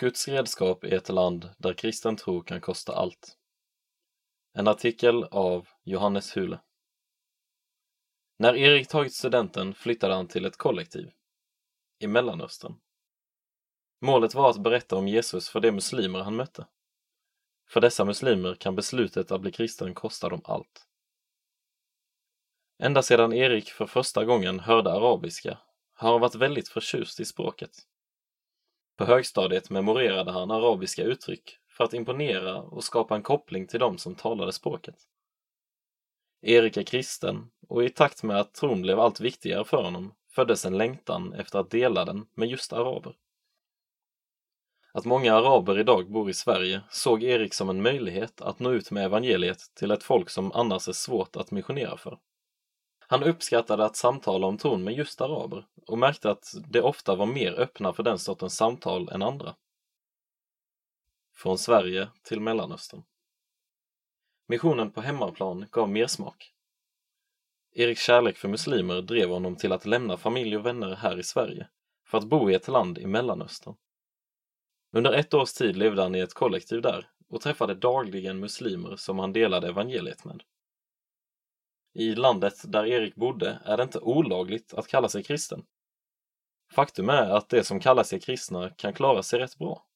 Guds redskap i ett land där kristen tro kan kosta allt. En artikel av Johannes Hule. När Erik tagit studenten flyttade han till ett kollektiv i Mellanöstern. Målet var att berätta om Jesus för de muslimer han mötte. För dessa muslimer kan beslutet att bli kristen kosta dem allt. Ända sedan Erik för första gången hörde arabiska har han varit väldigt förtjust i språket. På högstadiet memorerade han arabiska uttryck för att imponera och skapa en koppling till de som talade språket. Erik är kristen och i takt med att tron blev allt viktigare för honom föddes en längtan efter att dela den med just araber. Att många araber idag bor i Sverige såg Erik som en möjlighet att nå ut med evangeliet till ett folk som annars är svårt att missionera för. Han uppskattade att samtala om tron med just araber och märkte att de ofta var mer öppna för den sortens samtal än andra. Från Sverige till Mellanöstern. Missionen på hemmaplan gav mer smak. Eriks kärlek för muslimer drev honom till att lämna familj och vänner här i Sverige för att bo i ett land i Mellanöstern. Under ett års tid levde han i ett kollektiv där och träffade dagligen muslimer som han delade evangeliet med. I landet där Erik bodde är det inte olagligt att kalla sig kristen. Faktum är att de som kallar sig kristna kan klara sig rätt bra.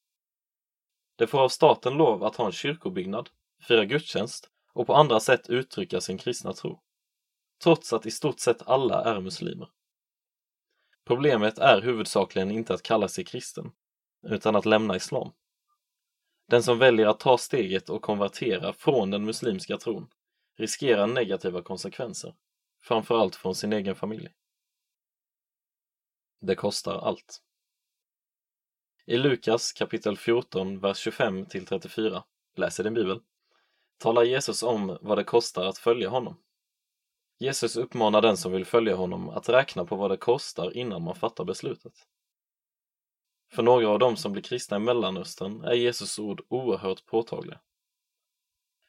De får av staten lov att ha en kyrkobyggnad, fira gudstjänst och på andra sätt uttrycka sin kristna tro. Trots att i stort sett alla är muslimer. Problemet är huvudsakligen inte att kalla sig kristen, utan att lämna islam. Den som väljer att ta steget och konvertera från den muslimska tron riskerar negativa konsekvenser, framförallt från sin egen familj. Det kostar allt. I Lukas kapitel 14, vers 25 till 34, läser din bibel, talar Jesus om vad det kostar att följa honom. Jesus uppmanar den som vill följa honom att räkna på vad det kostar innan man fattar beslutet. För några av dem som blir kristna i Mellanöstern är Jesus ord oerhört påtagliga.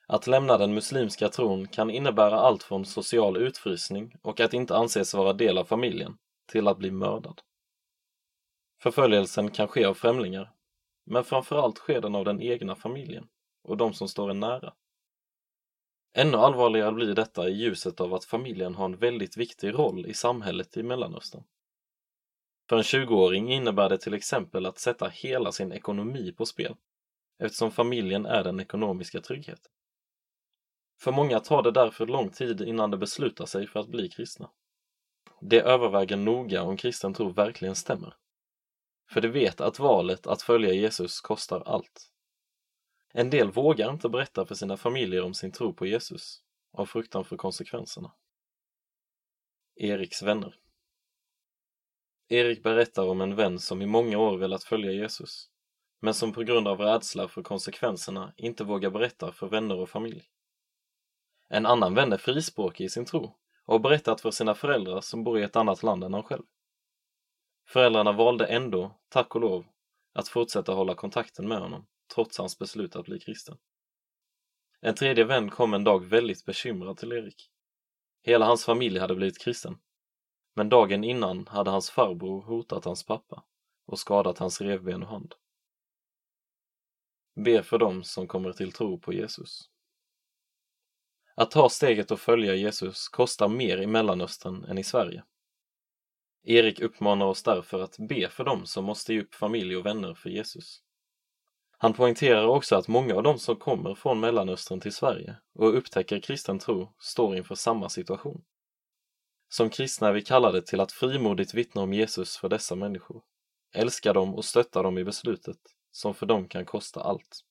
Att lämna den muslimska tron kan innebära allt från social utfrysning och att inte anses vara del av familjen till att bli mördad. Förföljelsen kan ske av främlingar, men framförallt sker den av den egna familjen och de som står en nära. Ännu allvarligare blir detta i ljuset av att familjen har en väldigt viktig roll i samhället i Mellanöstern. För en 20-åring innebär det till exempel att sätta hela sin ekonomi på spel eftersom familjen är den ekonomiska tryggheten. För många tar det därför lång tid innan de beslutar sig för att bli kristna. De överväger noga om kristen tro verkligen stämmer. För de vet att valet att följa Jesus kostar allt. En del vågar inte berätta för sina familjer om sin tro på Jesus av fruktan för konsekvenserna. Eriks vänner Erik berättar om en vän som i många år velat följa Jesus, men som på grund av rädsla för konsekvenserna inte vågar berätta för vänner och familj. En annan vän är frispråkig i sin tro och har berättat för sina föräldrar som bor i ett annat land än han själv. Föräldrarna valde ändå, tack och lov, att fortsätta hålla kontakten med honom trots hans beslut att bli kristen. En tredje vän kom en dag väldigt bekymrad till Erik. Hela hans familj hade blivit kristen. Men dagen innan hade hans farbror hotat hans pappa och skadat hans revben och hand. Be för dem som kommer till tro på Jesus. Att ta steget och följa Jesus kostar mer i Mellanöstern än i Sverige. Erik uppmanar oss därför att be för dem som måste ge upp familj och vänner för Jesus. Han poängterar också att många av dem som kommer från Mellanöstern till Sverige och upptäcker kristen tro står inför samma situation. Som kristna är vi kallade till att frimodigt vittna om Jesus för dessa människor, älska dem och stötta dem i beslutet som för dem kan kosta allt.